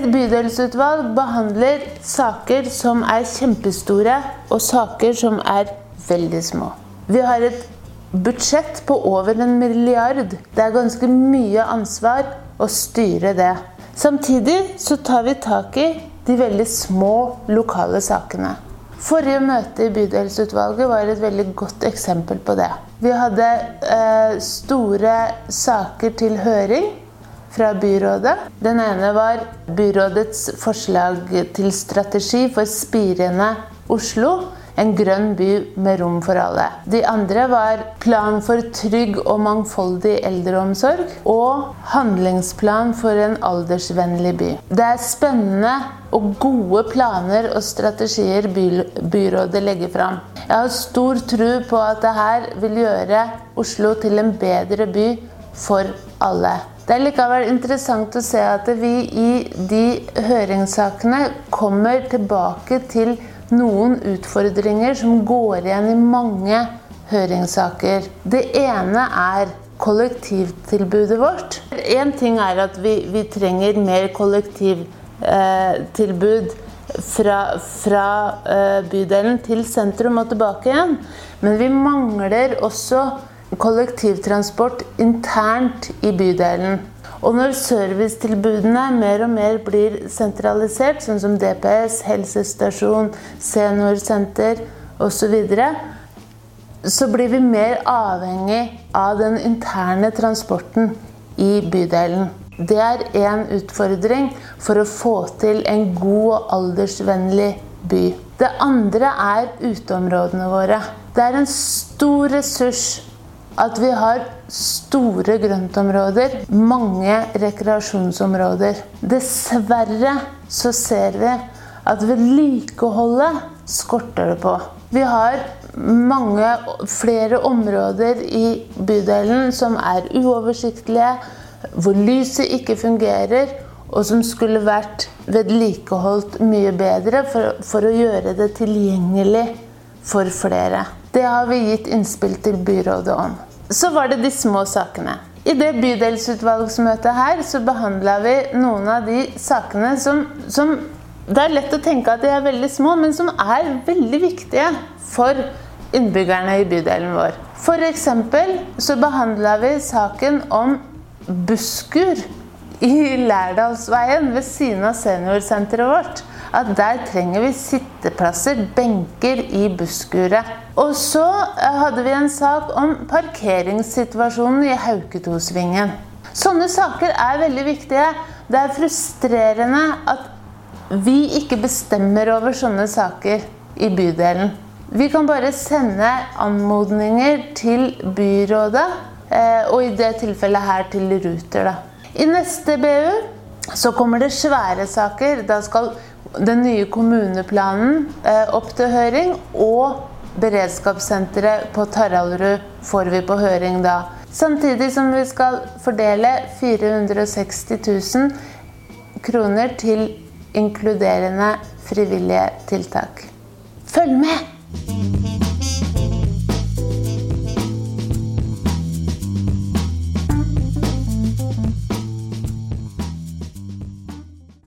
Et bydelsutvalg behandler saker som er kjempestore, og saker som er veldig små. Vi har et budsjett på over en milliard. Det er ganske mye ansvar å styre det. Samtidig så tar vi tak i de veldig små lokale sakene. Forrige møte i bydelsutvalget var et veldig godt eksempel på det. Vi hadde eh, store saker til høring fra byrådet. Den ene var byrådets forslag til strategi for spirende Oslo en grønn by med rom for alle. De andre var plan for trygg og mangfoldig eldreomsorg og handlingsplan for en aldersvennlig by. Det er spennende og gode planer og strategier by byrådet legger fram. Jeg har stor tro på at det her vil gjøre Oslo til en bedre by for alle. Det er likevel interessant å se at vi i de høringssakene kommer tilbake til noen utfordringer som går igjen i mange høringssaker. Det ene er kollektivtilbudet vårt. Én ting er at vi, vi trenger mer kollektivtilbud eh, fra, fra eh, bydelen til sentrum og tilbake igjen. Men vi mangler også kollektivtransport internt i bydelen. Og når servicetilbudene mer og mer blir sentralisert, sånn som DPS, helsestasjon, seniorsenter osv., så, så blir vi mer avhengig av den interne transporten i bydelen. Det er én utfordring for å få til en god og aldersvennlig by. Det andre er uteområdene våre. Det er en stor ressurs at vi har store grøntområder, mange rekreasjonsområder. Dessverre så ser vi at vedlikeholdet skorter det på. Vi har mange flere områder i bydelen som er uoversiktlige, hvor lyset ikke fungerer, og som skulle vært vedlikeholdt mye bedre for, for å gjøre det tilgjengelig for flere. Det har vi gitt innspill til byrådet om. Så var det de små sakene. I det bydelsutvalgsmøtet her så behandla vi noen av de sakene som, som Det er lett å tenke at de er veldig små, men som er veldig viktige for innbyggerne i bydelen vår. F.eks. så behandla vi saken om busskur i Lærdalsveien ved siden av seniorsenteret vårt at der trenger vi sitteplasser, benker, i busskuret. Og så eh, hadde vi en sak om parkeringssituasjonen i Hauketosvingen. Sånne saker er veldig viktige. Det er frustrerende at vi ikke bestemmer over sånne saker i bydelen. Vi kan bare sende anmodninger til byrådet, eh, og i det tilfellet her til Ruter. Da. I neste BU så kommer det svære saker. Da skal den nye kommuneplanen eh, opp til høring. Og beredskapssenteret på Taraldrud får vi på høring da. Samtidig som vi skal fordele 460 000 kroner til inkluderende frivillige tiltak. Følg med!